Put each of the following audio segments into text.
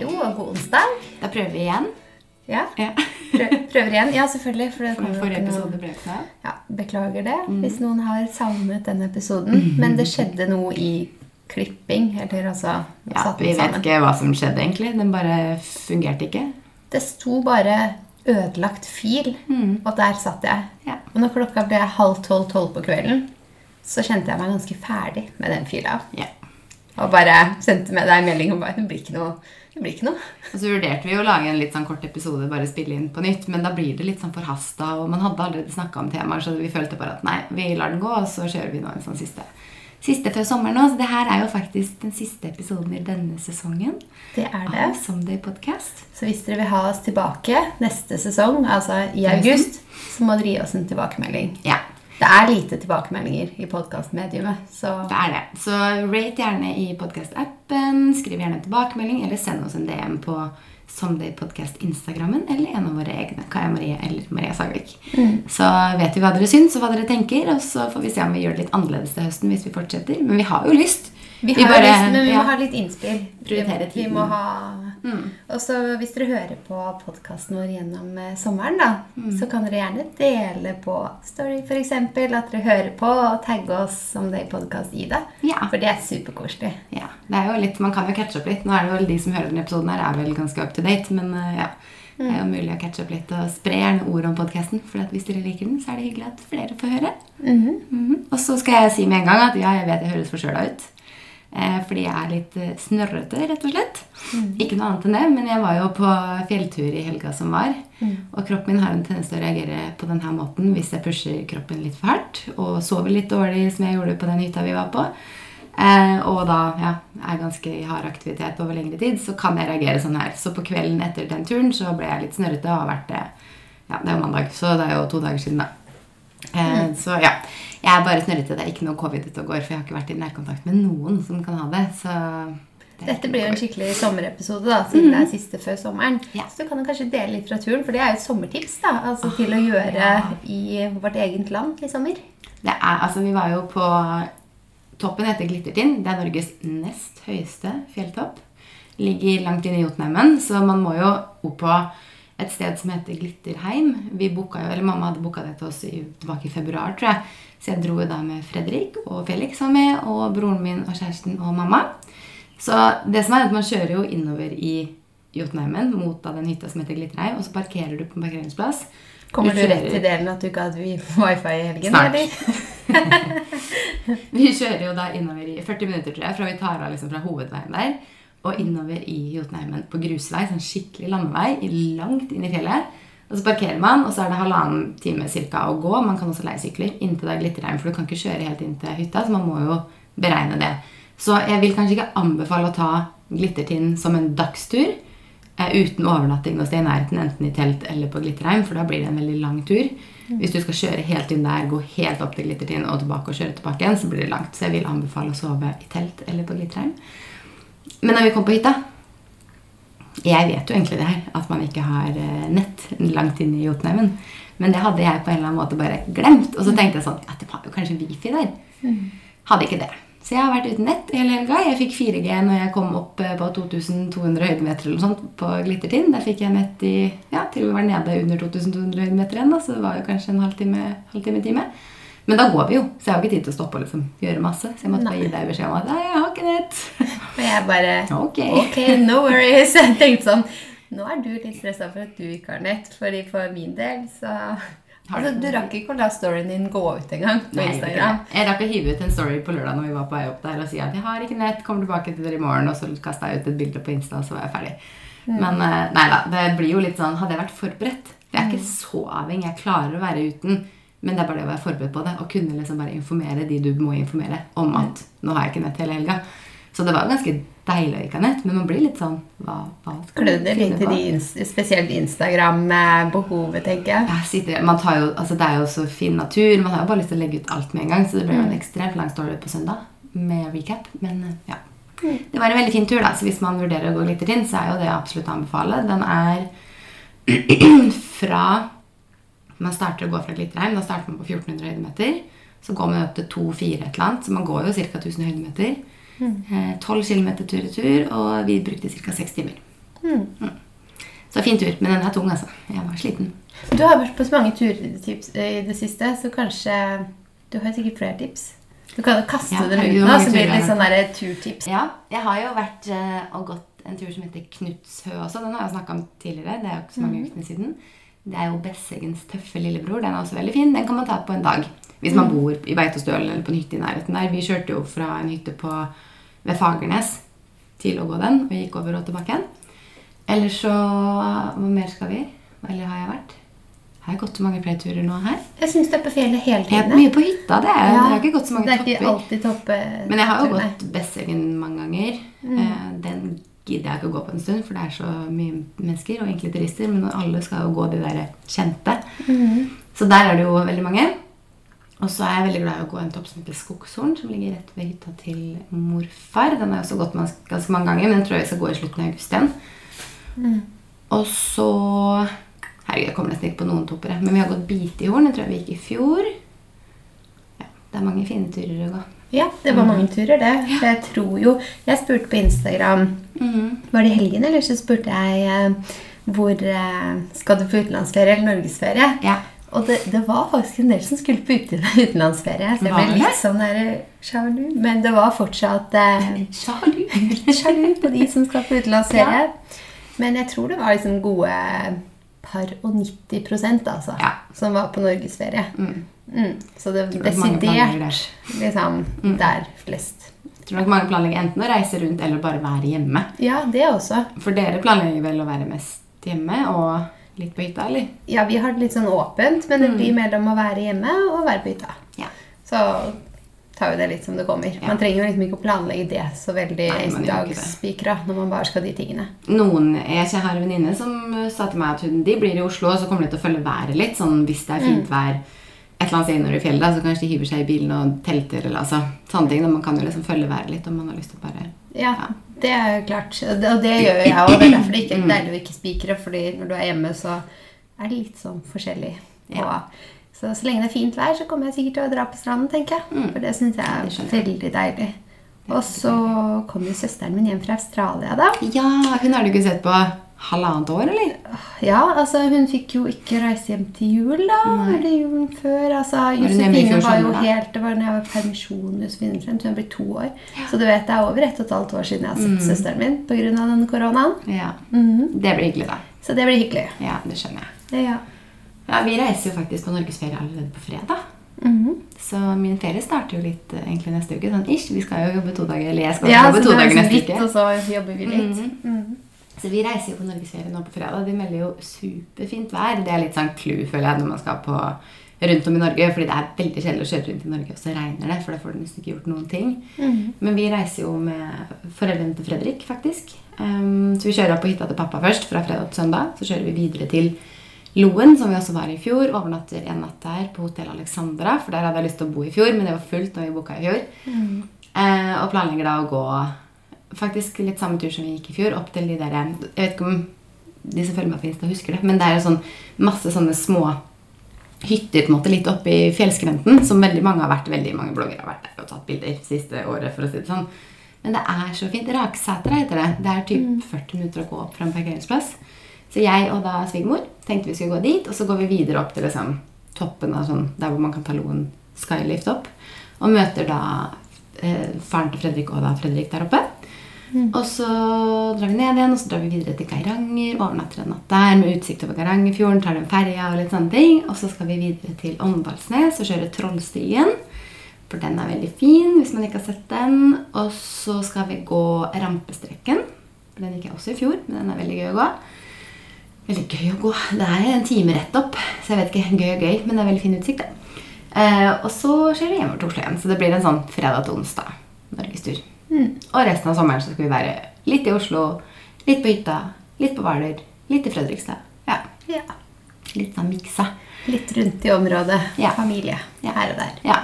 Hallo og god onsdag. Da prøver vi igjen. Ja, Ja. prøv, prøver igjen. Ja, selvfølgelig. For det kommer forrige episode ble ikke. Ja, beklager det hvis noen har savnet den episoden. Men det skjedde noe i klipping. Eller altså Ja, vi vet ikke hva som skjedde, egentlig. Den bare fungerte ikke. Det sto bare 'ødelagt fil', og der satt jeg. Ja. Og når klokka ble halv tolv-tolv på kvelden, så kjente jeg meg ganske ferdig med den fila. Ja. Og bare sendte med deg en melding om bare det blir ikke noe. Det blir ikke noe. Og så vurderte vi å lage en litt sånn kort episode, bare spille inn på nytt, men da blir det litt sånn forhasta, og man hadde allerede snakka om temaer, så vi følte bare at nei, vi lar den gå, og så kjører vi nå en sånn siste. Siste før sommeren nå, så det her er jo faktisk den siste episoden i denne sesongen Det er det. av Someday Podcast. Så hvis dere vil ha oss tilbake neste sesong, altså i august, så må dere gi oss en tilbakemelding. Ja, Det er lite tilbakemeldinger i podkastmediet. så det er det. Så rate gjerne i podcast-appen, skriv gjerne en tilbakemelding, eller send oss en DM på Somdaypodcast-instagrammen, eller en av våre egne, Kaja Marie eller Maria Sagvik. Så vet vi hva dere syns, og hva dere tenker, og så får vi se om vi gjør det litt annerledes til høsten hvis vi fortsetter. Men vi har jo lyst. vi har bare- lyst, men vi ja. må ha litt innspill. Prioritere Vi, vi må ha Og så hvis dere hører på podkasten vår gjennom eh, sommeren, da, så kan dere gjerne dele på Story f.eks. at dere hører på, og tagge oss som det i podkast Ida. Ja. For det er superkoselig. Ja, det er jo litt, Man kan jo catche opp litt. Nå er det vel De som hører denne episoden, her er vel ganske up to date. Men eh, ja, det er jo mulig å catche opp litt. Og spre gjerne ord om podkasten. For at hvis dere liker den, så er det hyggelig at flere får høre. Mhm. Og så skal jeg si med en gang at ja, jeg vet jeg høres forkjøla ut. Eh, fordi jeg er litt eh, snørrete, rett og slett. Ikke noe annet enn det. Men jeg var jo på fjelltur i helga som var. Og kroppen min har en tendens til å reagere på denne måten hvis jeg pusher kroppen litt for hardt. Og sover litt dårlig, som jeg gjorde på den hytta vi var på. Eh, og da ja, er ganske i hard aktivitet over lengre tid, så kan jeg reagere sånn her. Så på kvelden etter den turen så ble jeg litt snørrete og har vært det Ja, det er jo mandag, så det er jo to dager siden, da. Eh, Så ja. Jeg er bare snørrete. Det er ikke noe covid ute og går, for jeg har ikke vært i nærkontakt med noen som kan ha det. Så det Dette blir jo en skikkelig sommerepisode, da, siden det er siste før sommeren. Ja. Så du kan jo kanskje dele litt fra turen, for det er jo et sommertips da, altså til å gjøre ja. i vårt eget land i sommer. Det er, altså Vi var jo på toppen etter Glittertind. Det er Norges nest høyeste fjelltopp. Ligger langt inne i Jotunheimen, så man må jo opp på et sted som heter Glitterheim. Vi boka jo, eller Mamma hadde booka det til oss i, tilbake i februar, tror jeg. Så jeg dro jo da med Fredrik, og Felix var med, og broren min og kjæresten og mamma. Så det som er at man kjører jo innover i Jotunheimen mot da den hytta som heter Glitterheim, og så parkerer du på en parkeringsplass. Kommer du rett til delen at du ikke hadde wifi i helgen? Snart. eller? Vi kjører jo da innover i 40 minutter, tror jeg, fra vi tar av liksom fra hovedveien der, og innover i Jotunheimen på grusvei, sånn skikkelig landevei, langt inn i fjellet. Og så parkerer man, og så er det halvannen time cirka å gå. Man kan også leie sykler inntil det er Glitterheim, for du kan ikke kjøre helt inn til hytta, så man må jo beregne det. Så jeg vil kanskje ikke anbefale å ta Glittertind som en dagstur, eh, uten overnatting noe sted i nærheten enten i telt eller på Glitterheim, for da blir det en veldig lang tur. Hvis du skal kjøre helt inn der, gå helt opp til Glittertind og tilbake og kjøre tilbake igjen, så blir det langt. Så jeg vil anbefale å sove i telt eller på Glitterheim. Men når vi kom på hytta Jeg vet jo egentlig det her, at man ikke har eh, nett langt inne i Jotunheimen. Men det hadde jeg på en eller annen måte bare glemt. Og så tenkte jeg sånn at det var jo kanskje wifi der. Hadde ikke det. Så jeg har vært uten nett hele helga. Jeg fikk 4G når jeg kom opp eh, på 2200 høydemeter eller noe sånt på Glittertind. Der fikk jeg nett i ja, til vi var nede under 2200 høydemeter igjen. Da, så det var jo kanskje en halvtime, halvtime time. Men da går vi jo, så jeg har ikke tid til å stoppe og liksom gjøre masse. Så jeg måtte bare gi deg beskjed om at nei, jeg har ikke nett. Og jeg bare Ok. okay no worries. Jeg tenkte sånn Nå er du litt stressa for at du ikke har nett, fordi for min del så Altså, Du rakk ikke å la storyen din gå ut engang på Instagram. Jeg rakk å hive ut en story på lørdag når vi var på vei opp der og si at jeg har ikke nett, kommer tilbake til dere i morgen. Og så kasta jeg ut et bilde på Insta, og så var jeg ferdig. Men eh, nei da, det blir jo litt sånn Hadde jeg vært forberedt Jeg er ikke så avhengig. Jeg klarer å være uten. Men det er bare det å være forberedt på det og kunne liksom bare informere de du må informere om at nå har jeg ikke nett hele helga. Så det var ganske deilig å ikke ha nett, men man blir litt sånn hva, hva Klødde litt til de, spesielt Instagram-behovet, tenker jeg. Jeg sitter, man tar jo, altså det er jo så fin natur. Man har jo bare lyst til å legge ut alt med en gang. Så det ble jo en ekstremt lang story på søndag med recap. Men ja. Det var en veldig fin tur, da. Så hvis man vurderer å gå litt inn, så er jo det absolutt å anbefale. Den er fra Man starter å gå fra Glitterheim. Da starter man på 1400 høydemeter. Så går man opp til 2-4 et eller annet. Så man går jo ca. 1000 høydemeter. Mm. 12 km tur-retur, og vi brukte ca. 6 timer. Mm. Så fin tur. Men den er tung, altså. Jeg var sliten. Du har vært på så mange turer i det, tips, i det siste, så kanskje Du har sikkert flere tips? Du kan jo kaste Ja, dem ut nå, så blir det litt sånn der turtips. Ja, jeg har jo vært eh, og gått en tur som heter Knutshø også. Den har jeg snakka om tidligere. Det er jo ikke så mange ukene siden. Det er jo Besseggens tøffe lillebror. Den er også veldig fin. Den kan man ta på en dag. Hvis man bor i Beitostølen eller på en hytte i nærheten der. Vi kjørte jo fra en hytte på, ved Fagernes til å gå den, og gikk over og tilbake igjen. Eller så Hvor mer skal vi? Eller har jeg vært? Har jeg gått så mange flere turer nå her? Jeg syns det er på fjellet hele Jeg er tiden. mye på hytta. Det er, det har ikke gått så mange er topper. Men jeg har jo gått Besseggen mange ganger. Mm. Den gidder jeg ikke å gå på en stund, for det er så mye mennesker, og egentlig turister. Men alle skal jo gå de der kjente. Så der er det jo veldig mange. Og så er jeg veldig glad i å gå en topp som heter Skogshorn, som ligger rett ved hytta til morfar. Den har jeg også gått ganske mange ganger, men den tror jeg vi skal gå i slutten av august igjen. Og så Herregud, jeg kommer nesten ikke på noen topper, men vi har gått Bitehorn. Den tror jeg vi gikk i fjor. Ja, det er mange fine turer å gå. Ja, det var mange turer, det. For jeg tror jo Jeg spurte på Instagram Var det i helgen, eller så spurte jeg eh, hvor eh, skal du på utenlandsferie eller norgesferie? Ja. Og det, det var faktisk en del som skulle på utenlandsferie. Så jeg Var ble det? litt sånn der eh, sjalu. Men det var fortsatt eh, Sjalu. sjalu på de som skal på utenlandsferie. Men jeg tror det var liksom gode par og 90 altså, Ja. som var på norgesferie. Mm. Så det er desidert der. Liksom, mm. der flest. Jeg tror nok mange planlegger enten å reise rundt eller bare være hjemme. Ja, det også. For dere planlegger vel å være mest hjemme og litt på hytta, eller? Ja, vi har det litt sånn åpent, men det blir mellom å være hjemme og være på hytta. Ja. Så tar jo det litt som det kommer. Man trenger jo liksom ikke å planlegge det så veldig dagsspikra når man bare skal de tingene. Noen, Jeg har en venninne som sa til meg at hun, de blir i Oslo, og så kommer de til å følge været litt. sånn Hvis det er fint vær et eller annet sted innover i fjellet, så kanskje de hiver seg i bilen og telter. eller altså, sånne ting. Man kan jo liksom følge været litt om man har lyst til å bare Ja, det er jo klart. Og det, og det gjør jeg òg. Det er derfor det ikke Mm. er deilig å ikke spikre, fordi når du er hjemme, så er det litt sånn forskjellig. Ja. Så så lenge det er fint vær, så kommer jeg sikkert til å dra på stranden, tenker jeg. For det syns jeg Mm. er veldig deilig. Og så kom jo søsteren min hjem fra Australia, da. Ja, hun har du ikke sett på halvannet år, eller? Ja, altså hun fikk jo ikke reise hjem til jul, da. Eller julen før. Altså, Josefine var jo helt Det var da jeg var permisjon Josefine frem hun ble to år. Så du vet, det er over ett og et halvt år siden jeg har Mm. sett søsteren min pga. den koronaen. Ja. Mhm. Det blir hyggelig, da. Så det blir hyggelig. Ja, det skjønner jeg. Ja. Ja, Vi reiser jo faktisk på norgesferie allerede på fredag. Mhm. Så min ferie starter jo litt eh, egentlig neste uke. Sånn ish, Vi skal jo jobbe to dager. Eller jeg skal ja, jobbe to er dager liksom neste litt, uke. og så jobber vi litt. Mhm. Mhm. Så vi reiser jo på norgesferie nå på fredag. De melder jo superfint vær. Det er litt sånn clou, føler jeg, når man skal på rundt om i Norge. Fordi det er veldig kjedelig å kjøre rundt i Norge, og så regner det. For da får du nesten ikke gjort noen ting. Mhm. Men vi reiser jo med foreldrene til Fredrik, faktisk. Um, så vi kjører opp på hytta til pappa først, fra fredag til søndag. Så kjører vi videre til Loen, som vi også var i fjor. Overnatter en natt der på Hotell Alexandra, for der hadde jeg lyst til å bo i fjor, men det var fullt når vi booka i fjor. Eh, og planlegger da å gå faktisk litt samme tur som vi gikk i fjor, opp til de der Jeg vet ikke om de som følger meg på Insta, husker det, men det er jo sånn masse sånne små hytter på en måte litt oppe i fjellskrenten, som veldig mange har vært. Veldig mange bloggere har vært der og tatt bilder siste året, for å si det sånn. Men det er så fint. Raksetra heter det. Det er typ 40 minutter å gå opp fra en parkeringsplass. Så jeg og da svigermor tenkte vi skulle gå dit, og så går vi videre opp til liksom, toppen av sånn, der hvor man kan ta Loen skylift opp. Og møter da eh, faren til Fredrik og da Fredrik der oppe. Og så drar vi ned igjen, og så drar vi videre til Geiranger. Overnatter en natt der med utsikt over Geirangerfjorden. Tar den ferja og litt sånne ting. Og så skal vi videre til Åndalsnes og kjøre Trollstien. For den er veldig fin hvis man ikke har sett den. Og så skal vi gå Rampestrekken. Den gikk jeg også i fjor, men den er veldig gøy å gå. Veldig gøy å gå. Det er en time rett opp, så jeg vet ikke. Gøy og gøy, men det er veldig fin utsikt. det. Eh, og så skjer vi hjemover til Oslo igjen. Så det blir en sånn fredag til onsdag norgestur. Og resten av sommeren så skal vi være litt i Oslo, litt på hytta, litt på Hvaler, litt i Fredrikstad. Ja, Ja. Litt sånn miksa. Litt rundt i området. Ja. Familie Ja. her og der. Ja.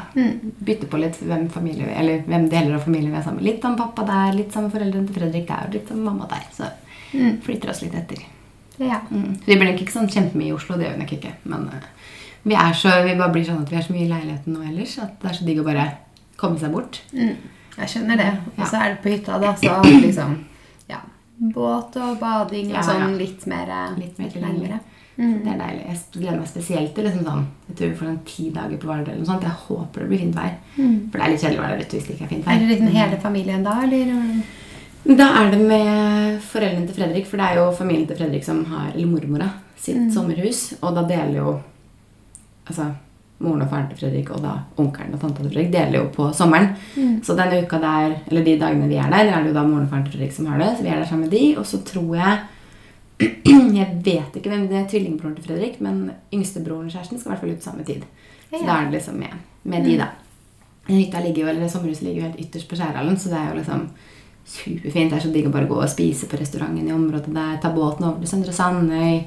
Bytte på litt hvem, familie, eller hvem deler av familien vi er sammen med. Litt om pappa der, litt sammen foreldrene til Fredrik der, og litt om mamma der. Så flytter oss litt etter. Ja. Mm. Vi blir nok ikke sånn kjempemye i Oslo, det gjør vi nok ikke. Men uh, vi, er så, vi bare blir sånn at vi er så mye i leiligheten nå ellers at det er så digg å bare komme seg bort. Mm. Jeg skjønner det. Og så er det på hytta, da, så liksom Ja. båt og bading og Ja, sånn ja. litt mer, eh, Litt mer tilgjengelig. Mm. Det er deilig. Jeg gleder meg spesielt til liksom sånn Jeg tror vi får sånn ti dager på Vardø. eller noe sånt. Jeg håper det blir fint vær. Mm. For det er litt kjedelig å være ute hvis det ikke er fint Er det liksom hele familien da, eller? Da er det med foreldrene til Fredrik, for det er jo familien til Fredrik som har Eller mormora sitt Mm. sommerhus. Og da deler jo Altså moren og faren til Fredrik og da onkelen og tanta til Fredrik deler jo på sommeren. Mm. Så denne uka der, eller de dagene vi er der, er det jo da moren og faren til Fredrik som har det. Så vi er der sammen med de. Og så tror jeg Jeg vet ikke hvem det er tvillingbroren til Fredrik, men yngstebroren kjæresten skal i hvert fall ut samme tid. Så Ja. da er det liksom med, med de, da. Hytta ligger jo, eller Sommerhuset ligger jo helt ytterst på Skjærhallen, så det er jo liksom superfint. Det er så digg å bare gå og spise på restauranten i området der. Ta båten over til Søndre Sandøy.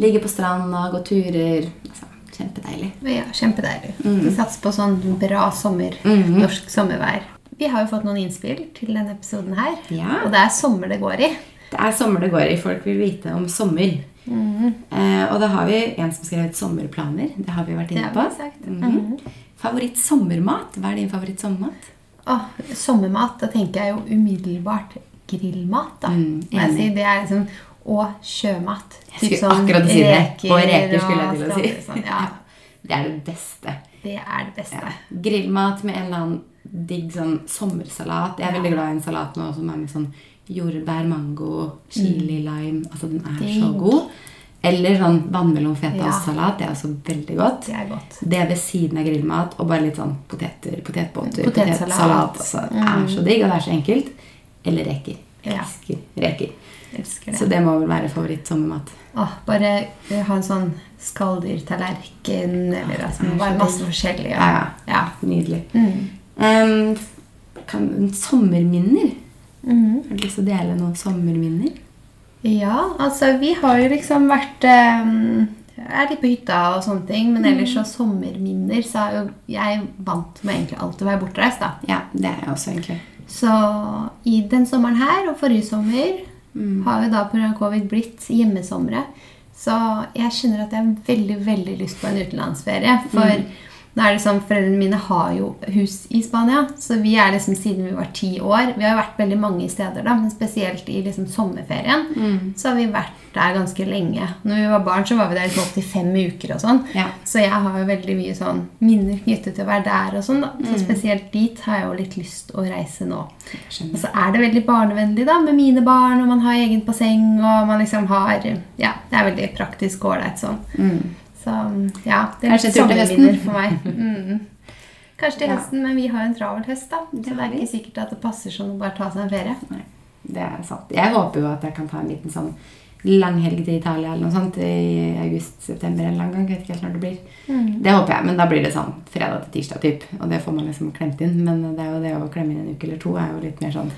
Ligge på stranda, gå turer. Altså, kjempedeilig. Ja, kjempedeilig. Mm. Vi satser på sånn bra sommer, Mm. norsk sommervær. Vi har jo fått noen innspill til denne episoden her. Ja. Og det er sommer det går i. Det er sommer det går i. Folk vil vite om sommer. Mm. Eh, og da har vi en som skrev sommerplaner. Det har vi vært inne på. Mhm. Mhm. Favoritt-sommermat? Hva er din favoritt-sommermat? Åh, sommermat, da tenker jeg jo umiddelbart grillmat. da. Mm, si. Det er liksom, og sjømat. Jeg skulle akkurat si det. Og reker skulle jeg til å si. sånn. Ja, Det er det beste. det er det beste. Ja. Grillmat med en eller annen digg sånn sommersalat. Jeg er Ja. veldig glad i en salat nå som er med sånn jordbær, mango, chili, lime. Altså Den er så Digg. god. Eller sånn vannmelon Ja. salat, Det er også veldig godt. Det er godt. Det ved siden av grillmat og bare litt sånn poteter, potetbåter, Potetsalat. potetsalat. Altså, det er så digg, og det er så enkelt. Eller reker. Jeg Ja. elsker reker. Elsker det. Så det må vel være favoritt-sommermat. Åh, bare eh, ha en sånn skalldyrtallerken, eller altså, er bare masse forskjellig. Ja, ja. ja. Nydelig. Mm. Um, kan, sommerminner? Mm. Har du lyst til å dele noen sommerminner? Ja, altså vi har jo liksom vært um, Er litt på hytta og sånne ting, men ellers så sommerminner så er jo jeg vant med egentlig alltid å være bortreist. da. Ja, det er jeg også, egentlig. Så i den sommeren her og forrige sommer Mm. har jo da pga. covid blitt hjemmesomre. Så jeg kjenner at jeg har veldig veldig lyst på en utenlandsferie. For Mm. Nå er det sånn, foreldrene mine har jo hus i Spania, så vi er liksom siden vi var ti år Vi har jo vært veldig mange steder, da, men spesielt i liksom sommerferien Mm. så har vi vært der ganske lenge. Når vi var barn, så var vi der liksom opptil fem uker og sånn. Ja. Så jeg har jo veldig mye sånn minner knyttet til å være der og sånn. da. Mm. Så spesielt dit har jeg jo litt lyst å reise nå. Og så er det veldig barnevennlig da, med mine barn, og man har eget basseng, og man liksom har Ja, det er veldig praktisk og ålreit sånn. Mm. Så ja, det er litt sommerminner for meg. Mm. Kanskje til Ja. høsten, men vi har en travel høst, da. Så det det er ikke sikkert at det passer sånn å bare ta seg en ferie. Nei, det er sant. Jeg håper jo at jeg kan ta en liten sånn langhelg til Italia eller noe sånt i august-september en eller annen gang. Jeg vet ikke helt når det blir. Mm. Det håper jeg, men da blir det sånn fredag til tirsdag typ. Og det får man liksom klemt inn. Men det er jo det å klemme inn en uke eller to er jo litt mer sånn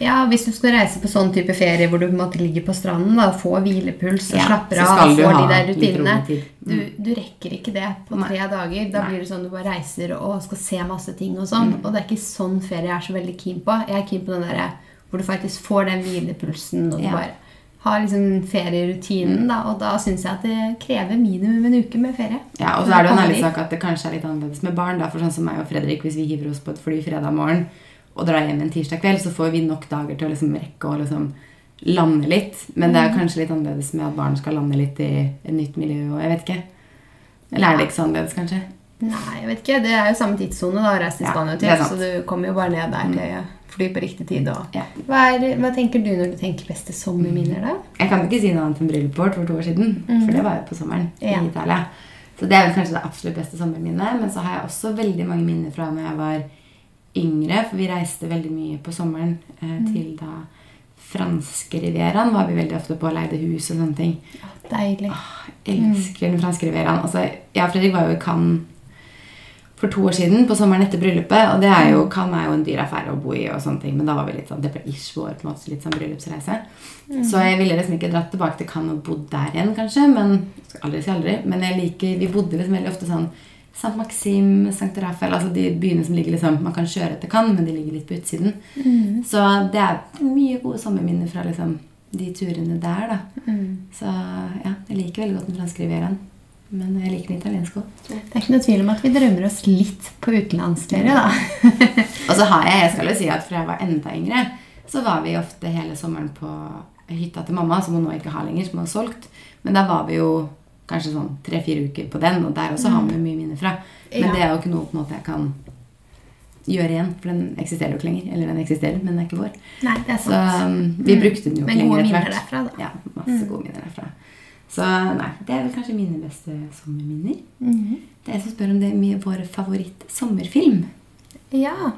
Ja, Hvis du skal reise på sånn type ferie hvor du på en måte ligger på stranden da, og får hvilepuls og Ja, slapper av og får de der rutinene mm. du, Mm. du rekker ikke det på Nei. tre dager. Da Nei. blir det sånn du bare reiser og skal se masse ting og sånn. Og det er ikke sånn ferie jeg er så veldig keen på. Jeg er keen på den der hvor du faktisk får den hvilepulsen og du Ja. bare har liksom ferierutinen. da, Og da syns jeg at det krever minimum en uke med ferie. Ja, og så er det jo en ærlig sak at det kanskje er litt annerledes med barn. Da, for sånn som meg og Fredrik, Hvis vi hiver oss på et fly fredag morgen og drar hjem en tirsdag kveld, så får vi nok dager til å liksom rekke å liksom lande litt. Men det er Mm. kanskje litt annerledes med at barn skal lande litt i et nytt miljø. og jeg vet ikke. Eller er det ikke så annerledes, kanskje? Nei, jeg vet ikke. Det er jo samme tidssone da, å reise til Spania til. Så du kommer jo bare ned der til fly på riktig tid. Og. Ja. Hva, er, hva tenker du når du tenker beste sommerminner, da? Jeg kan ikke si noe annet enn bryllupet vårt for to år siden. For det var jo på sommeren Ja. i Italia. Så det er vel kanskje det absolutt beste sommerminnet. Men så har jeg også veldig mange minner fra når jeg var yngre. For vi reiste veldig mye på sommeren eh, til da franske rivieraen var vi veldig ofte på og leide hus og sånne ting. Deilig. Åh, elsker den franske rivieraen. Altså, jeg og Fredrik var jo i Cannes for to år siden, på sommeren etter bryllupet. Og det er jo, Cannes er jo en dyr affære å bo i, og sånne ting, men da var vi litt sånn, det ble ish vår på en måte, litt sånn bryllupsreise. Så jeg ville liksom ikke dratt tilbake til Cannes og bodd der igjen, kanskje. Men aldri si aldri. Men jeg liker, vi bodde liksom veldig ofte sånn St. Maxim, St. Raphael, altså de byene som ligger liksom Man kan kjøre til Cannes, men de ligger litt på utsiden. Så det er mye gode sommerminner fra liksom de turene der, da. Mm. Så ja, jeg liker veldig godt den franske rivieraen. Men jeg liker den italienske òg. Det er ikke noe tvil om at vi drømmer oss litt på utenlandsferie, da. Og så har jeg, jeg skal jo si at fra jeg var enda yngre, så var vi ofte hele sommeren på hytta til mamma, som hun nå ikke har lenger, som hun har solgt. Men da var vi jo kanskje sånn tre-fire uker på den, og der også har vi mye minner fra. Men Ja. det er jo ikke noe på en måte jeg kan gjøre igjen, for den eksisterer jo ikke lenger. Eller den eksisterer, men den er ikke vår. Nei, det er Så sant. um, vi brukte den jo ikke gode lenger minner etter hvert. derfra, da. Ja, masse gode minner derfra. Så nei, det er vel kanskje mine beste sommerminner. Mhm. Det er jeg som spør om det er mye vår favoritt-sommerfilm. Ja.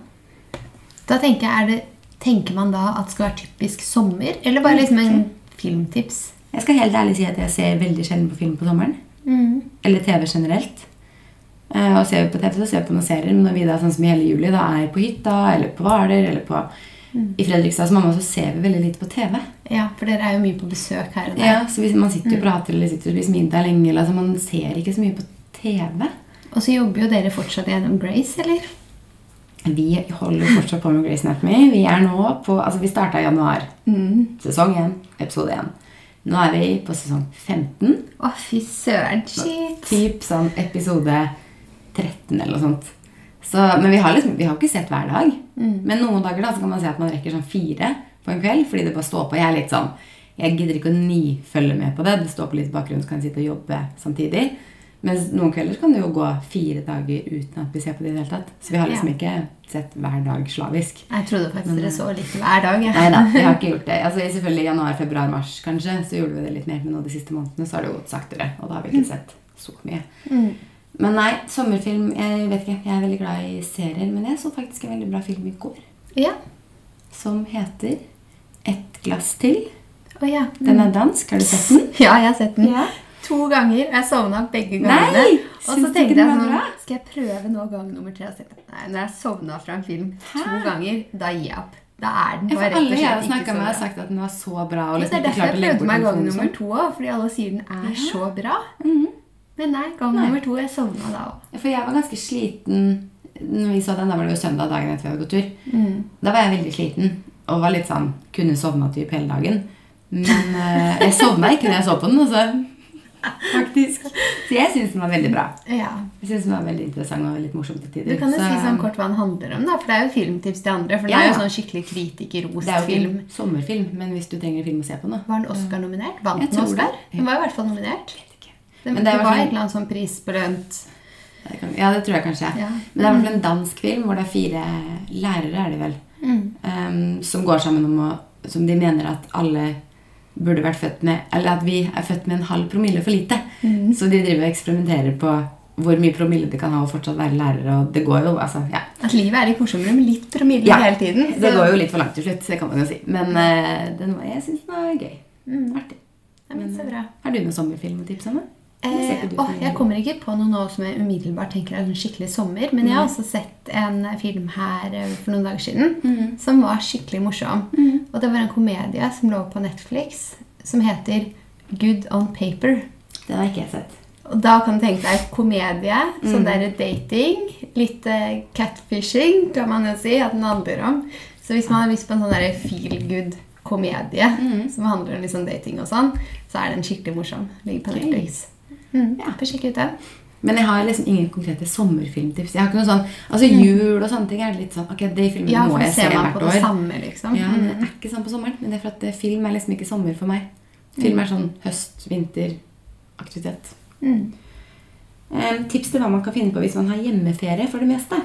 Da tenker jeg, er det, tenker man da at det skal være typisk sommer, eller bare liksom en filmtips? Jeg skal helt ærlig si at jeg ser veldig sjelden på film på sommeren. Mm. Eller TV generelt. Eh, og ser vi på TV, så ser vi på noen serier. Men når vi da, sånn som i hele juli, da er på hytta, eller på Hvaler, eller på i Fredrikstad som mamma, så ser vi veldig lite på TV. Ja, for dere er jo mye på besøk her og der. Ja, så hvis Man sitter og prater eller sitter og spiser middag lenge. Eller, altså, man ser ikke så mye på TV. Og så jobber jo dere fortsatt gjennom Grace, eller? Vi holder fortsatt på med Grace Anatomy. Vi er nå på, altså vi starta i januar. Sesong én, episode 1. Nå er vi på sesong 15. Å, fy søren. Shit. Typ sånn episode 13 eller noe sånt. Så, men vi har, liksom, vi har ikke sett hver dag. Men noen dager da, så kan man si at man rekker sånn fire på en kveld. Fordi det bare står på. Jeg er litt sånn, jeg gidder ikke å nifølge med på det. Det står på litt bakgrunn, så kan jeg sitte og jobbe samtidig. Mens noen kvelder kan det jo gå fire dager uten at vi ser på det i det hele tatt. Så vi har liksom Ja. ikke sett hver dag slavisk. Jeg trodde faktisk dere så litt hver dag. Ja. Nei da, vi har ikke gjort det. Altså, selvfølgelig i januar, februar, mars kanskje, så gjorde vi det litt mer. Men nå de siste månedene så har det gått saktere. Og da har vi ikke sett så mye. Mm. Men nei, sommerfilm Jeg vet ikke, jeg er veldig glad i serier. Men jeg så faktisk en veldig bra film i går Ja. som heter Et glass til. Oh, ja. Den er dansk. Har du sett den? Ja, jeg har sett den Ja. To ganger. Jeg sovna begge Nei! gangene. Og så ikke tenkte jeg sånn bra? Skal jeg prøve nå gang nummer tre? Og så Nei, når jeg sovna fra en film to ganger, da gir jeg opp. Da er den bare rett og alle jeg har slett ikke snakka så med, har sagt at den var så bra. Og liksom det er derfor jeg prøvde meg gang nummer sånn. to òg, fordi alle sier den er så bra. Mhm. Men nei, gang Nei. nummer to jeg sovna da òg. Ja, For jeg var ganske sliten når vi så den. Da var det jo søndag dagen etter vi hadde gått tur. Mm. Da var jeg veldig sliten og var litt sånn Kunne sovna typ hele dagen. Men eh, jeg sovna ikke når jeg så på den. Altså. Faktisk. Så jeg syns den var veldig bra. Ja. Jeg synes den var veldig interessant og litt morsom til tider. Du kan jo Så, si sånn kort hva den handler om, da, for det er jo filmtips til andre. For det Ja, er jo sånn skikkelig kritikerrost er film. sommerfilm, men hvis du trenger en film å se på nå Var den Oscar-nominert? Vant den Oscar? Den var i hvert fall nominert. vet. Den, Men det, det var en sånn- eller annen sånn prisbelønt Ja, det tror jeg kanskje. Ja. Men det er i hvert fall en dansk film hvor det er fire lærere, er det vel, Mm. um, som går sammen om å Som de mener at alle burde vært født med Eller at vi er født med en halv promille for lite. Mm. Så de driver og eksperimenterer på hvor mye promille de kan ha og fortsatt være lærere. Og det går jo, altså, ja. At livet er litt morsommere med litt promille Ja, hele tiden. Det går jo litt for langt til slutt, det kan man jo si. Men uh, den, var- jeg syns den var gøy. Mm. Artig. Men så bra. Har du noen sommerfilm å Eh, mye? jeg kommer ikke på noe nå som jeg umiddelbart tenker er en skikkelig sommer. Men jeg har også sett en film her eh, for noen dager siden mm. som var skikkelig morsom. Og det var en komedie som lå på Netflix som heter Good on Paper. Den har ikke jeg sett. Og da kan du tenke deg komedie, Mm. sånn der dating, litt eh, catfishing, kan man jo si at den handler om. Så hvis man har lyst på en sånn der feel good komedie Mm. som handler om sånn dating og sånn, så er den skikkelig morsom. Ligger på Netflix. Netflix. Mm, Ja. Sjekk ut den. Men jeg har liksom ingen konkrete sommerfilmtips. Jeg har ikke noe sånn, altså Jul og sånne ting er litt sånn Ok, de filmene Mm. Ja, må jeg se hvert på det år. samme, liksom. Ja, det Mm. er ikke sånn på sommeren. Men det er for at eh, film er liksom ikke sommer for meg. Film er sånn høst, vinter, aktivitet. Mm. Eh, tips til hva man kan finne på hvis man har hjemmeferie for det meste.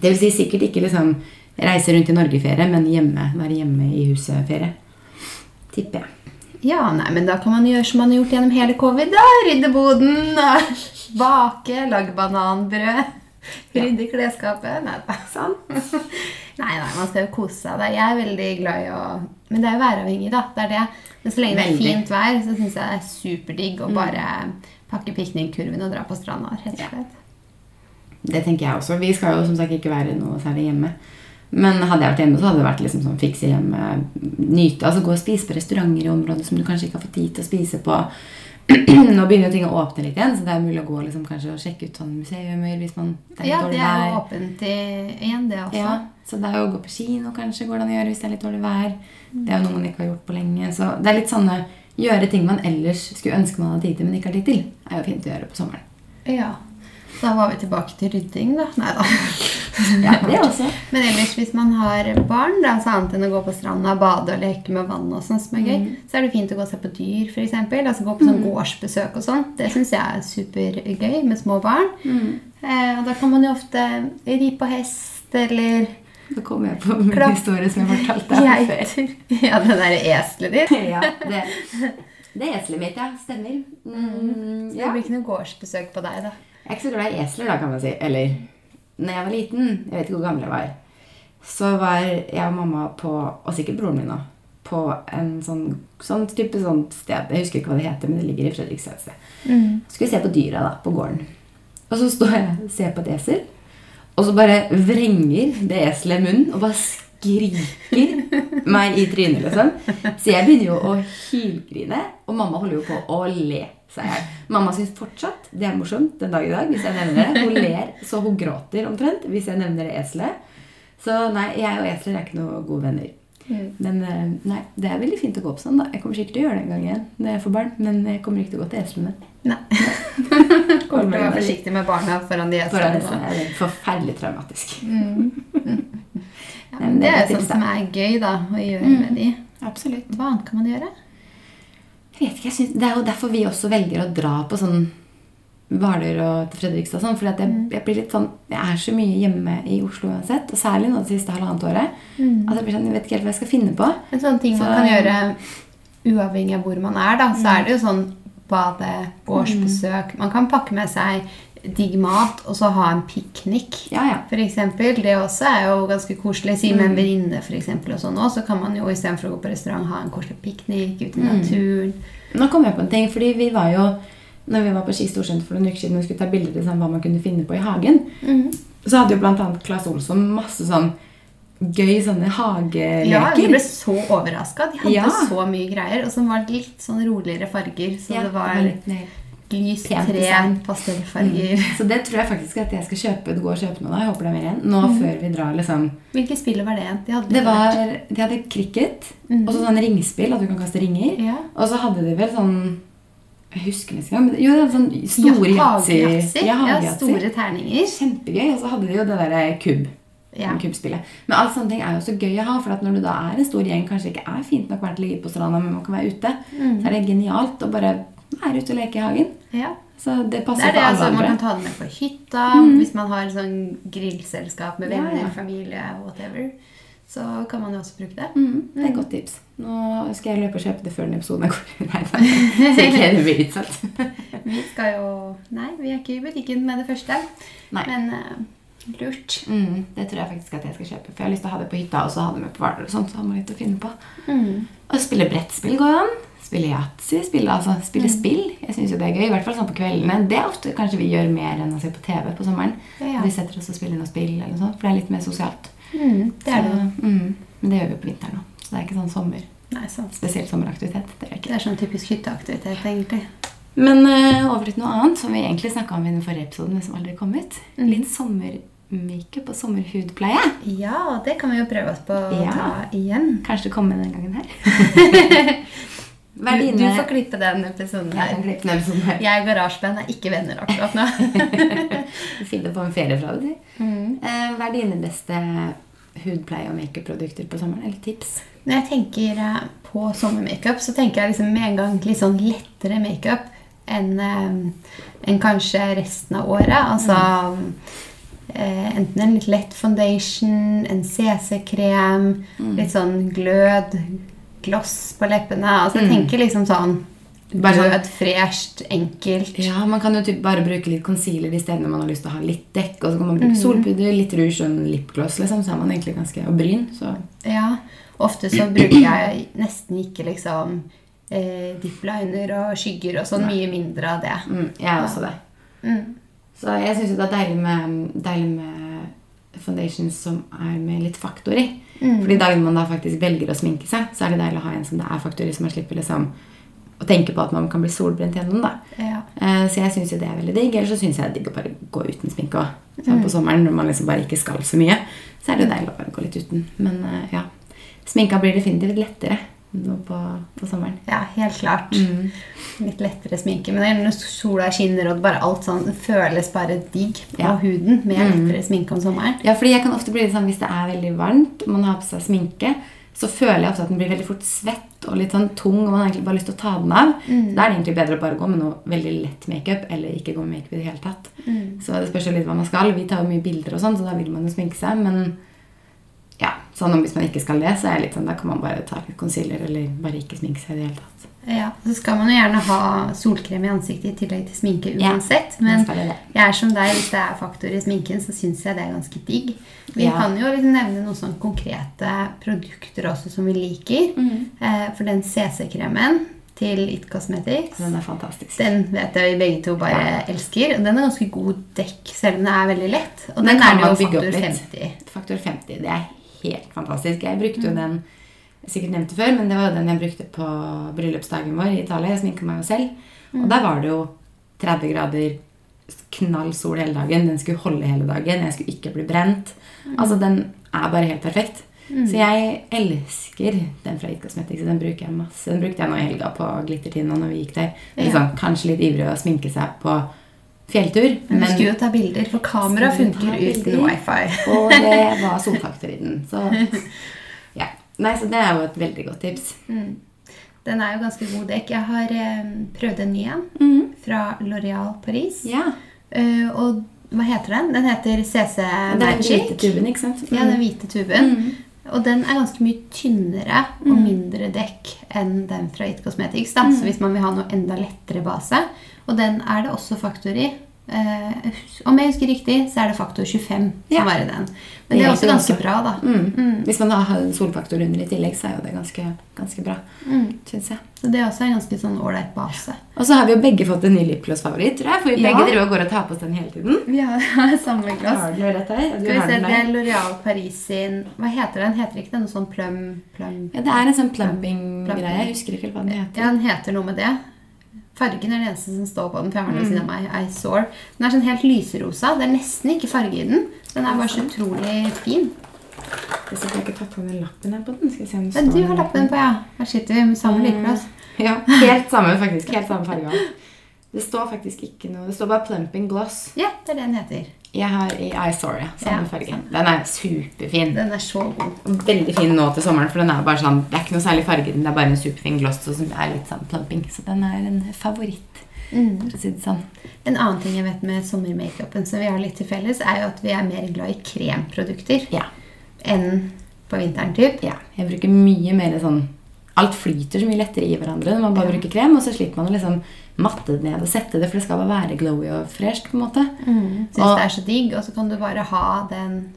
Det vil si sikkert ikke liksom reise rundt i Norge-ferie, men hjemme, være hjemme i huset-ferie. Tipper jeg. Ja, nei, men da kan man gjøre som man har gjort gjennom hele covid. da. Rydde boden, bake, lage bananbrød, rydde klesskapet. Nei da. Sånn. Nei, nei, man skal jo kose seg. da. Jeg er veldig glad i å Men det er jo væravhengig, da. Det er det. Men så lenge det er fint vær, så syns jeg det er superdigg å bare pakke piknikkurven og dra på stranda. rett Ja. og slett. Det tenker jeg også. Vi skal jo som sagt ikke være noe særlig hjemme. Men hadde jeg vært hjemme, så hadde det vært liksom sånn fikse hjemme, nyte. Altså gå og spise på restauranter i området som du kanskje ikke har fått tid til å spise på. Nå begynner jo ting å åpne litt igjen, så det er mulig å gå liksom, kanskje og sjekke ut sånne museumer hvis man det er litt Ja, dårlig det er jo åpent igjen, det også. Ja, så det er jo å gå på kino kanskje går det an å gjøre hvis det er litt dårlig vær. Det er jo noe man ikke har gjort på lenge. Så det er litt sånne gjøre ting man ellers skulle ønske man hadde tid til, men ikke har tid til. er jo fint å gjøre på sommeren. Ja. Da var vi tilbake til rydding, da. Nei da. Ja, det også. Men ellers, hvis man har barn, da, så annet enn å gå på stranda, bade og leke med vann, og sånt som er gøy, så er det fint å gå og se på dyr, f.eks. Altså gå på sånn gårdsbesøk og sånn. Det syns jeg er supergøy med små barn. Eh, og da kan man jo ofte ri på hest eller Så kommer jeg på min Klapp. historie som jeg fortalte deg før. Ja, det derre eselet ditt. Ja, det, det er eselet mitt, ja. Stemmer. Mm, Det blir ikke noe gårdsbesøk på deg, da. Jeg er ikke så glad i esler, da, kan man si. Eller når jeg var liten, jeg vet ikke hvor gammel jeg var, så var jeg og mamma på, og sikkert broren min òg, på en sånn, sånn type sånt sted. Jeg husker ikke hva det heter, men det ligger i Fredrikstad et sted. Så skulle se på dyra da, på gården. Og så står jeg og ser på et esel, og så bare vrenger det eselet munnen og bare skriker meg i trynet, liksom. Så jeg begynner jo å hylgrine, og mamma holder jo på å le. seg i hjel. Mamma syns fortsatt det er morsomt den dag i dag hvis jeg nevner det. Hun ler så hun gråter omtrent hvis jeg nevner det eselet. Så nei, jeg og esler er ikke noen gode venner. Men eh, nei, det er veldig fint å gå opp sånn. da. Jeg kommer sikkert til å gjøre det en gang igjen når jeg får barn, men jeg kommer ikke til å gå til eslene. Nei. Kommer til å være forsiktig med barna foran de eslene. det eslene. er forferdelig traumatisk. Ja, men det er jo sånt som er gøy da, å gjøre med de. Absolutt. Hva annet kan man gjøre? Jeg vet ikke, jeg synes, Det er jo derfor vi også velger å dra på sånn Hvaler og til Fredrikstad. Sånn, fordi jeg, jeg blir litt sånn, jeg er så mye hjemme i Oslo uansett, og særlig nå det siste halvannet året. At jeg blir sånn, jeg vet ikke helt hva jeg skal finne på. En sånn ting man kan gjøre uavhengig av hvor man er, da, så er det jo sånn bade, gårdsbesøk. Man kan pakke med seg digg mat og så ha en piknik. Ja, ja. Eksempel, det også er jo ganske koselig. Si med en venninne, for eksempel, og sånn òg, så kan man jo istedenfor å gå på restaurant ha en koselig piknik ute i naturen. Nå kom jeg på en ting, fordi vi var jo når vi var på Ski Storsenter for noen uker siden og skulle ta bilder til sånn, hva man kunne finne på i hagen, så hadde jo annet Claes Olsson masse sånn gøy sånne hageleker. Ja, vi ble så overraska. De hadde Ja. så mye greier, og som var litt sånn roligere farger. Så Ja, det var litt mer lys pent tre, pastellfarger. Mm. Så det tror jeg faktisk at jeg skal kjøpe, gå og kjøpe noe da. Jeg håper det er mer igjen. Nå før vi drar, liksom. Hvilke spill var det? De hadde Det var. De hadde cricket, og så sånn ringspill, at du kan kaste ringer. Ja. Og så hadde de vel sånn Jeg husker nesten ikke men Jo, det var sånn store yatzy. Ja, Ja, store terninger. Kjempegøy. Og så hadde de jo det derre kubb. Ja. Kubbspillet. Men alt sånne ting er jo så gøy å ha, for at når du da er en stor gjeng, kanskje ikke er fint nok vært å ligge på stranda, men man kan være ute, så er det genialt å bare være ute og leke i hagen. Ja. Så det Det passer er det, for alle altså, Man kan ta det med på hytta hvis man har sånn grillselskap med Ja, venner, ja. familie, whatever. Så kan man jo også bruke det. Mm, det er et godt tips. Nå skal jeg løpe og kjøpe det før den episoden er går. Nei, nei. Så ikke det blir utsatt. Vi skal jo Nei, vi er ikke i butikken med det første. Nei. Men eh, lurt. Mm, det tror jeg faktisk at jeg skal kjøpe. For jeg har lyst til å ha det på hytta, og så ha det med på Hvaler og. Så har man litt å finne på. Mm. Og spille brettspill går jo an. Spille yatzy. Spille, altså, spille spill. Jeg synes jo det er gøy. I hvert fall sånn på kveldene. Det er ofte kanskje vi gjør mer enn å se på TV på sommeren. Ja. Vi setter oss og spiller noe spill, eller sånt, for det er litt mer sosialt. Mm, det er det. Så, mm, men det gjør vi på vinteren òg. Så det er ikke sånn sommer, Nei, sant. spesielt sommeraktivitet. Det er det er sånn typisk hytteaktivitet, egentlig. Men eh, over til noe annet som vi egentlig snakka om i den forrige episoden, men som aldri kom ut. Mhm. Litt sommermakeup og sommerhudpleie. Ja, det kan vi jo prøve oss på å Ja. ta igjen. Kanskje komme denne gangen her. Er Du, du får klippe den episoden her. Jeg, den episoden her. Jeg og Garasjeband er ikke venner akkurat nå. du finner på en ferie fra det. Mm. Eh, Hva er dine beste hudpleie- og makeup-produkter på sommeren? Eller tips? Når jeg tenker eh, på sommermakeup, så tenker jeg liksom med en gang litt sånn lettere makeup enn en enn kanskje resten av året. Altså eh, enten en litt lett foundation, en CC-krem, litt sånn glød, gloss på leppene. Altså jeg tenker liksom sånn Bare sånn- glød, fresht, enkelt. Ja, Man kan jo typ bare bruke litt concealer de stedene man har lyst til å ha litt dekk. Og så kan man bruke solpudder, litt rouge og en lipgloss. Liksom, så er man egentlig ganske Og bryn. Så Ja, ofte så bruker jeg nesten ikke liksom eh, dipliner og skygger og sånn. Mye mindre av det. mm, jeg er også det. Mm. Så jeg syns det er deilig med, deilig med foundations som er med litt faktor i. Fordi dagene man da faktisk velger å sminke seg, så er det deilig å ha en som det er faktor i, så man slipper liksom å tenke på at man kan bli solbrent gjennom. da. Ja. Eh, Så jeg syns jo det er veldig digg. Eller så syns jeg det er digg å bare gå uten sminke òg. Sånn på sommeren når man liksom bare ikke skal så mye, så er det jo deilig å bare gå litt uten. Men eh, ja. Sminka blir definitivt lettere nå på, på sommeren. Ja, helt klart. Mm. Litt lettere sminke. Men når sola skinner og bare alt sånn det føles bare digg på Ja. huden med Mm. lettere sminke om sommeren. Ja, fordi jeg kan ofte bli litt sånn hvis det er veldig varmt og man har på seg sminke, så føler jeg ofte at den blir veldig fort svett og litt sånn tung, og man har egentlig bare lyst til å ta den av. Mm. Da er det egentlig bedre å bare gå med noe veldig lett makeup, eller ikke gå med makeup i det hele tatt. Mm. Så det spørs jo litt hva man skal. Vi tar jo mye bilder og sånn, så da vil man jo sminke seg, men sånn om hvis man ikke skal det, så er jeg litt sånn, da kan man bare ta litt concealer, eller bare ikke sminke seg i det hele tatt. Ja, Så skal man jo gjerne ha solkrem i ansiktet i tillegg til sminke uansett. Ja, Men jeg er som deg, hvis det er faktor i sminken, så syns jeg det er ganske digg. Vi Ja. kan jo liksom nevne noen sånn konkrete produkter også som vi liker. Mm. Eh, for den CC-kremen til It Cosmetics Den er fantastisk. Den vet jeg vi begge to bare elsker. Og den er ganske god dekk, selv om den er veldig lett. Og Den den, er det jo faktor 50. Faktor 50, det er helt fantastisk. Jeg brukte jo den sikkert nevnte før, men det var jo den jeg brukte på bryllupsdagen vår i Italia. Jeg sminka meg jo selv. Og der var det jo 30 grader knall sol hele dagen. Den skulle holde hele dagen. Jeg skulle ikke bli brent. Altså, den er bare helt perfekt. Så jeg elsker den fra It Cosmetics. Den bruker jeg masse. Den brukte jeg nå i helga på Glittertina når vi gikk der. Ja. Liksom, kanskje litt ivrig å sminke seg på fjelltur, Men vi skulle jo ta bilder, for kamera funker uten wifi. og det var solfaktor i den. Så ja. Nei, så det er jo et veldig godt tips. Mm. Den er jo ganske god dekk. Jeg har eh, prøvd en ny en fra Loreal Paris. Ja. Uh, og hva heter den? Den heter CC er den hvite tuben, ikke sant? Ja, den hvite tuben. Mm. Og den er ganske mye tynnere og mindre dekk enn den fra It Cosmetics. Da. Så hvis man vil ha noe enda lettere base. Og den er det også faktor i. Eh, om jeg husker riktig, så er det faktor 25 Ja. som er i den. Men det er også ganske bra, da. Mm. Hvis man har en solfaktor under i tillegg, så er jo det ganske, ganske bra. Mm. Synes jeg. Så det er også en ganske sånn ålreit base. Og så har vi jo begge fått en ny lipgloss-favoritt, tror jeg. For vi Ja. begge og går og tar på oss den hele tiden. Vi har samme gloss. Har du rett her? Du Skal vi se, Det er Loreal Paris sin Hva heter den? Heter ikke den noe sånn plum... plum Ja, det er en sånn Plumping. plumping-greie. Jeg husker ikke hva den heter. Ja, den heter noe med det. Fargen er det eneste som står på den. for jeg har den ved siden av meg. I saw. Den er sånn helt lyserosa. Det er nesten ikke farge i den. Den er bare så utrolig fin. Jeg har ikke tatt på den lappen her på den. Skal vi se om det Men du har lappen på, ja. Her sitter vi med samme likeplass. Ja, helt samme faktisk. Helt samme farge. Det står faktisk ikke noe. Det står bare plumping gloss. Ja, det er det den heter. Jeg har i Isoria samme Ja, farge. Den er superfin. Den er så god. Veldig fin nå til sommeren, for den er bare sånn Det er ikke noe særlig farge den, det er bare en superfin gloss som er litt sånn plumping. Så den er en favoritt, Mm. for å si det sånn. En annen ting jeg vet med sommermakeupen som vi har litt til felles, er jo at vi er mer glad i kremprodukter Ja. enn på vinteren. typ. ja. Jeg bruker mye mer sånn Alt flyter så mye lettere i hverandre når man bare Ja. bruker krem, og så slipper man å liksom matte det ned og sette det, for det skal bare være glowy og fresht, på en måte. Syns Og- det er så digg, og så kan du bare ha den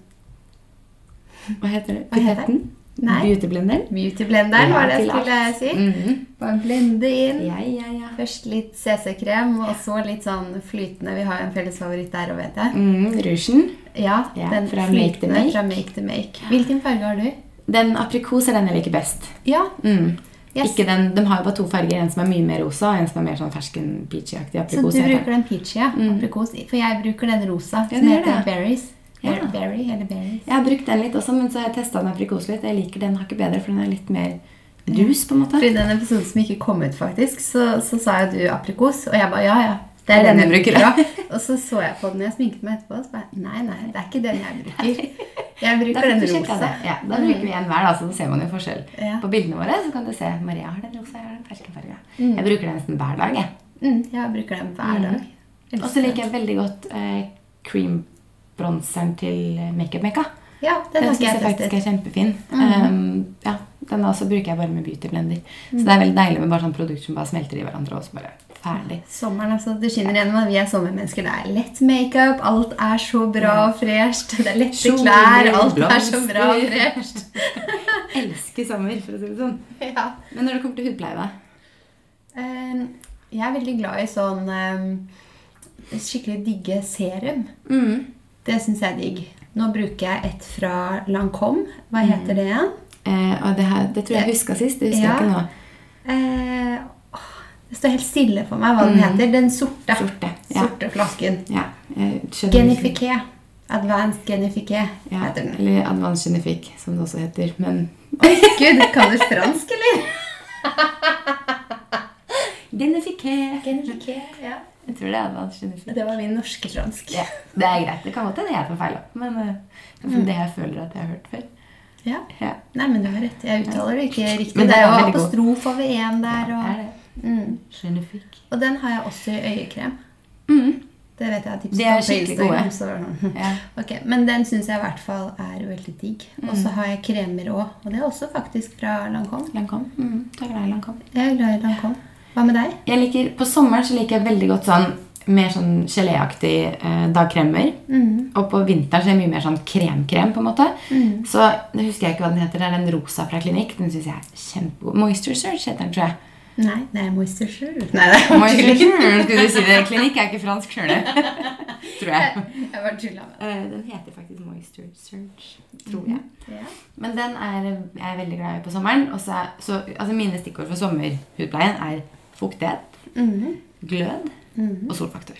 Hva heter det? Pipetten? Beautyblenderen? beautyblenderen, var det jeg skulle si. -hmm. Bare blende inn. Ja, ja, ja. Først litt CC-krem, og så litt sånn flytende. Vi har jo en felles favoritt der òg, vet jeg. Mm, Rougen. Ja, Ja, den fra flytende Make. fra make to make. Hvilken farge har du? Den aprikos er den jeg liker best. Ja. Mm. Yes. Ikke den, de har jo bare to farger, en som er mye mer rosa, og en som er mer sånn fersken peachy-aktig Så du bruker den peachy, ja. Mm. Aprikos. For jeg bruker den rosa, Ja, som heter det. berries. Ja. Berry eller berries. Jeg har brukt den litt også, men så har jeg testa den aprikos litt. Jeg liker den hakket bedre, for den er litt mer dus, på en måte. For I den episoden som ikke kom ut, faktisk, så, så sa jo du aprikos, og jeg bare ja, ja. Det er den jeg bruker. ja. Og så så jeg på den jeg sminket meg etterpå, og så bare nei, nei, det er ikke den jeg bruker. Jeg bruker den rosa. Ja, da bruker vi en hver, da, så ser man jo forskjell. Ja. På bildene våre så kan du se Maria har den rosa, jeg har den ferskenfarga. Mm. Jeg bruker den nesten hver dag. jeg. Mm, jeg bruker den hver dag. Mm. Og så liker jeg veldig godt eh, cream-bronseren til Makeup Mekka. Ja, den Den syns jeg faktisk er kjempefin. Mm. Um, ja, Den også bruker jeg bare med beauty blender. Så det er veldig deilig med bare sånn produkt som bare smelter i hverandre. og så bare ferdig. Sommeren, altså, Det skinner gjennom at vi er sommermennesker. Det er lett makeup, alt er så bra og fresht. Det er lette klær, alt er så bra og fresht. Elsker sommer, for å si det sånn. Ja. Men når det kommer til hudpleie, da? Eh, Jeg er veldig glad i sånn eh, skikkelig digge serum. Mm. Det syns jeg er digg. Nå bruker jeg et fra Lancome. Hva Mm. heter det igjen? Eh, det, her, det tror jeg jeg huska sist. Det husker Ja. jeg ikke nå. Eh, det står helt stille for meg hva den Mm. heter. Den sorte. Sorte. Ja. Sorte flasken. ja. Genifique. Advanced Genifique Ja, heter den. eller Advanced Genifique, som det også heter. Men Oi, gud, kan du fransk, eller? Genifique. Genifique, Ja. Jeg tror det er Advanced Genifique. Det var min norske fransk. Ja, det er greit. Det kan godt hende jeg tar feil, men uh, det er det jeg føler at jeg har hørt før. Ja. Ja, Nei, men du har rett. Jeg uttaler det ikke riktig. Men det er jo apostrof over en der. det Og, er det. Mm. Og den har jeg også i øyekrem. Mm. Det vet jeg jeg tipset De er skikkelig gode. sånn. Ja. Okay, Men den syns jeg i hvert fall er veldig digg. Og Mm. så har jeg kremer òg. Og det er også faktisk fra Lancome. Lancome. Mm. Jeg er glad i Lancome. Jeg er glad i Lancome. Hva med deg? Jeg liker, På sommeren så liker jeg veldig godt sånn mer sånn geléaktig eh, dagkremer. Mm. Og på vinteren så er det mye mer sånn kremkrem. -krem, på en måte. Mm. Så det husker jeg ikke hva den heter. Det er den rosa fra Klinikk. Den synes jeg er kjempegod. Moisture Search heter den, tror jeg. Nei, det er Moisture er Moisture Surge, skulle du si det. Klinikk er ikke fransk sjøl, tror jeg. Jeg bare tulla med det. Den heter faktisk Moisture Surge, tror jeg. Mm, Ja. Men den er jeg er veldig glad i på sommeren. Også, så, altså mine stikkord for sommerhudpleien er fuktighet, Mhm. glød Mhm. og solfaktor.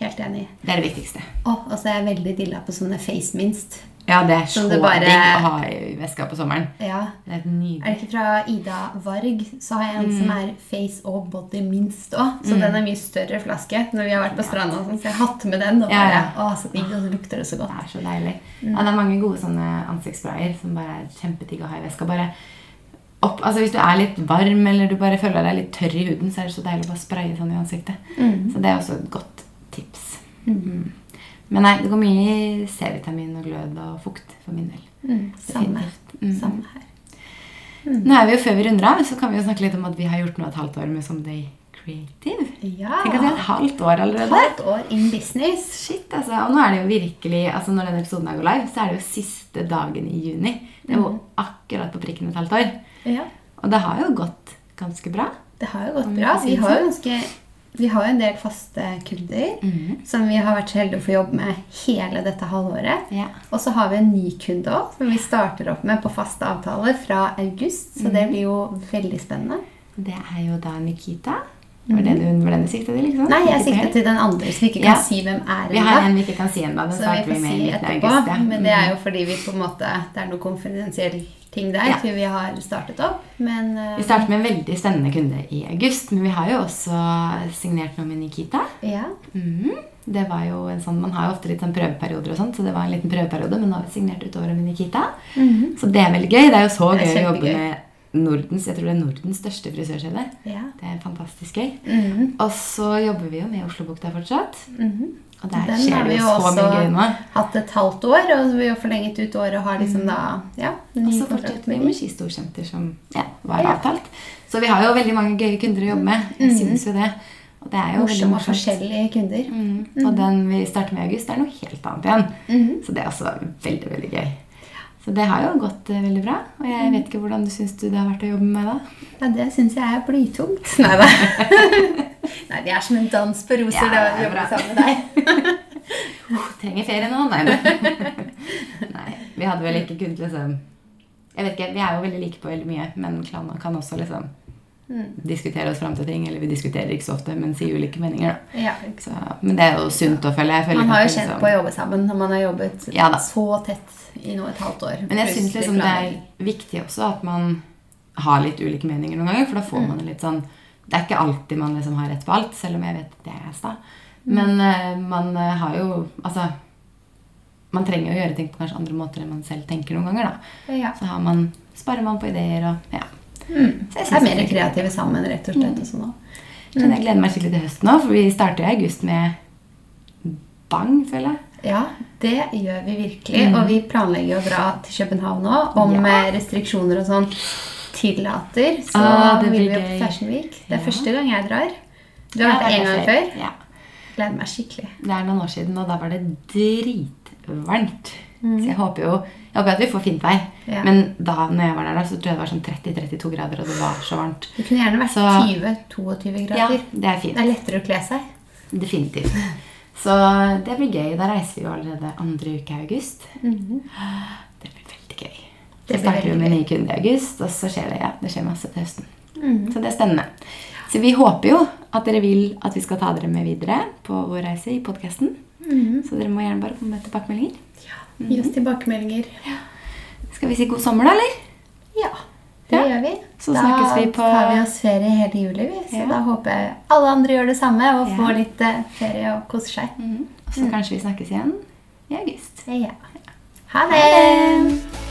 Helt enig. Det er det viktigste. Og så er jeg veldig dilla på sånne face minst. Ja, det er så det bare- digg å ha i veska på sommeren. Ja. Det er et Er det ikke fra Ida Varg, så har jeg en Mm. som er face og body minst òg. Så den er mye større flaske når vi har vært på stranda. sånn, Så jeg har hatt med den. Og Ja, bare, ja. Å, så digg, og så lukter det så godt. Det er så deilig. Ja, det er mange gode sånne ansiktssprayer som bare er kjempedigg å ha i veska. Bare opp, altså Hvis du er litt varm eller du bare føler deg litt tørr i huden, så er det så deilig å bare spraye sånn i ansiktet. Mm. Så det er også et godt tips. Mm. Men nei, det går mye i C-vitamin og glød og fukt for min del. Mm. Samme. Mm. Samme her. Nå er vi jo Før vi runder av, så kan vi jo snakke litt om at vi har gjort noe et halvt år med Someday Creative. Ja. Tenk at det er et halvt år Et allerede. halvt år in business. Shit, altså. Og nå er det jo virkelig, altså når denne episoden her går live, så er det jo siste dagen i juni. Det er jo akkurat på prikken et halvt år. Ja. Og det har jo gått ganske bra. Det har jo gått bra. Vi har jo ganske vi har jo en del faste kunder som vi har vært så heldige å få jobbe med hele dette halvåret. Ja. Og så har vi en ny kunde òg, som vi starter opp med på faste avtaler fra august. Så mm. det blir jo veldig spennende. Det er jo da Nikita. Var det hun var den du sikta til? liksom? Mhm. Nei, jeg sikta til den andre, så vi ikke kan Ja. si hvem er Vi har en vi ikke kan si ennå. Så vi får med si etterpå. Ja. Men det er jo fordi vi på en måte Det er noe konfidensiell ting der Ja. til vi har startet opp. Men uh, Vi starter med en veldig spennende kunde i august, men vi har jo også signert noe med Nikita. ja. Mm, Det var jo en sånn, Man har jo ofte litt sånn prøveperioder, og sånt, så det var en liten prøveperiode, men nå har vi signert ut året med Nikita. Mhm. Så det er veldig gøy. Det er jo så Det er gøy å jobbe med Nordens jeg tror det er Nordens største frisørkjede. ja. Det er fantastisk gøy. Mhm. Og så jobber vi jo med Oslobukta fortsatt. Mhm. Og der Den skjer det jo så mye gøy nå. Den har vi jo også hatt et halvt år, og vi har forlenget ut året og har liksom da ja, Og så fortsetter vi med Ski Storsenter, som ja, var Ja. avtalt. Så vi har jo veldig mange gøye kunder å jobbe med. Jeg synes jo det. Og det er jo Morsomme og forskjellige kunder. Mm. Og den vi starter med i august, er noe helt annet igjen. Mhm. Så det er også veldig, veldig gøy. Så det har jo gått eh, veldig bra. Og jeg vet ikke hvordan du syns du det har vært å jobbe med meg da? Ja, det syns jeg er blytungt. Nei da. Nei, det er som en dans på roser Ja, det å jobbe sammen med deg. Trenger ferie nå? Nei, nei. nei. Vi hadde vel ikke kunnet liksom Jeg vet ikke, Vi er jo veldig like på veldig mye, men kan, kan også liksom Mm. diskutere oss fram til ting. Eller vi diskuterer ikke så ofte, men sier ulike meninger. da. Ja. Så, men det er jo sunt å følge. Føler Man har jo kjent liksom- på å jobbe sammen når man har jobbet Ja så tett i nå et halvt år. Men jeg syns liksom det er viktig også at man har litt ulike meninger noen ganger. For da Mm. får man det litt sånn Det er ikke alltid man liksom har rett på alt, selv om jeg vet at det er sta. Mm. Men eh, man eh, har jo Altså Man trenger å gjøre ting på kanskje andre måter enn man selv tenker noen ganger. da Ja. Så har man, sparer man på ideer og ja. Mm. Så jeg er mer er kreative sammen, rett og slett. Og sånn. Men jeg gleder meg skikkelig til høsten nå, for vi starter i august med bang, føler jeg. Ja, det gjør vi virkelig. Og vi planlegger å dra til København nå. Om Mm. Ja. eh, restriksjoner og sånn tillater, så Ah, det vil vi opp til Fashion Week. Det er Ja. første gang jeg drar. Du har vært en gang før. Ja. Gleder meg skikkelig. Det er noen år siden, og da var det dritvarmt. Mm. Så jeg håper jo jeg håper at vi får fint vær. Ja. Men da når jeg var der, da, så tror jeg det var sånn 30-32 grader, og det var så varmt. Det kunne gjerne vært Så- 20-22 grader. Ja, det er fint. Det er lettere å kle seg. Definitivt. Så det blir gøy. Da reiser vi jo allerede andre uke i august. Det blir veldig gøy. Så starter vi med nye kunder i august, og så skjer det, ja, det skjer masse til høsten. Mhm. Så det er spennende. Så vi håper jo at dere vil at vi skal ta dere med videre på vår reise i podkasten. Mhm. Så dere må gjerne bare komme med tilbakemeldinger. Gi oss tilbakemeldinger. Skal vi si god sommer, da, eller? Ja, det Ja. gjør vi. Så da snakkes vi på tar vi oss ferie hele juli, vi. Så Ja. da håper jeg alle andre gjør det samme og Ja. får litt eh, ferie og koser seg. Mm. Og så kanskje vi snakkes igjen i august. Ja. Ha det!